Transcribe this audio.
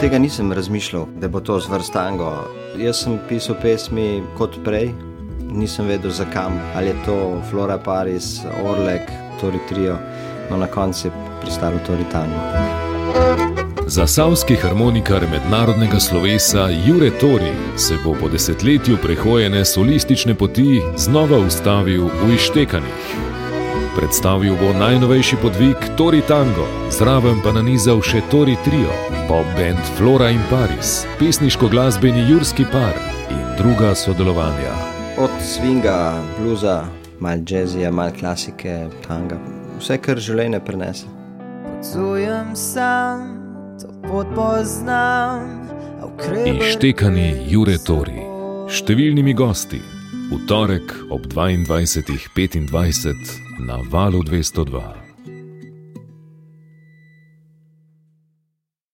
Tega nisem razmišljal, da bo to zvrst tango. Jaz sem pisal pesmi kot prej, nisem vedel zakam, ali je to Flora Paris, Orlek, Tori Trio, no na koncu je pristalo Tori Tango. Za savski harmonikar mednarodnega slovesa Jure Tori se bo po desetletju prehojene solistične poti znova ustavil v Ištekanih. Predstavil bo najnovejši podvig Tori Tango, zraven pa nanizal še Tori Trio, pop band Flora in Paris, pesniško glasbeni Jurski par in druga sodelovanja. Od swinga, bluza, malo jazzija, malo klasike, tanga, vse kar življenje prenese. Potujem sam, to pot poznam. Ištekani Jure Tori, številnimi gosti, v torek ob 22.25 na valu 202.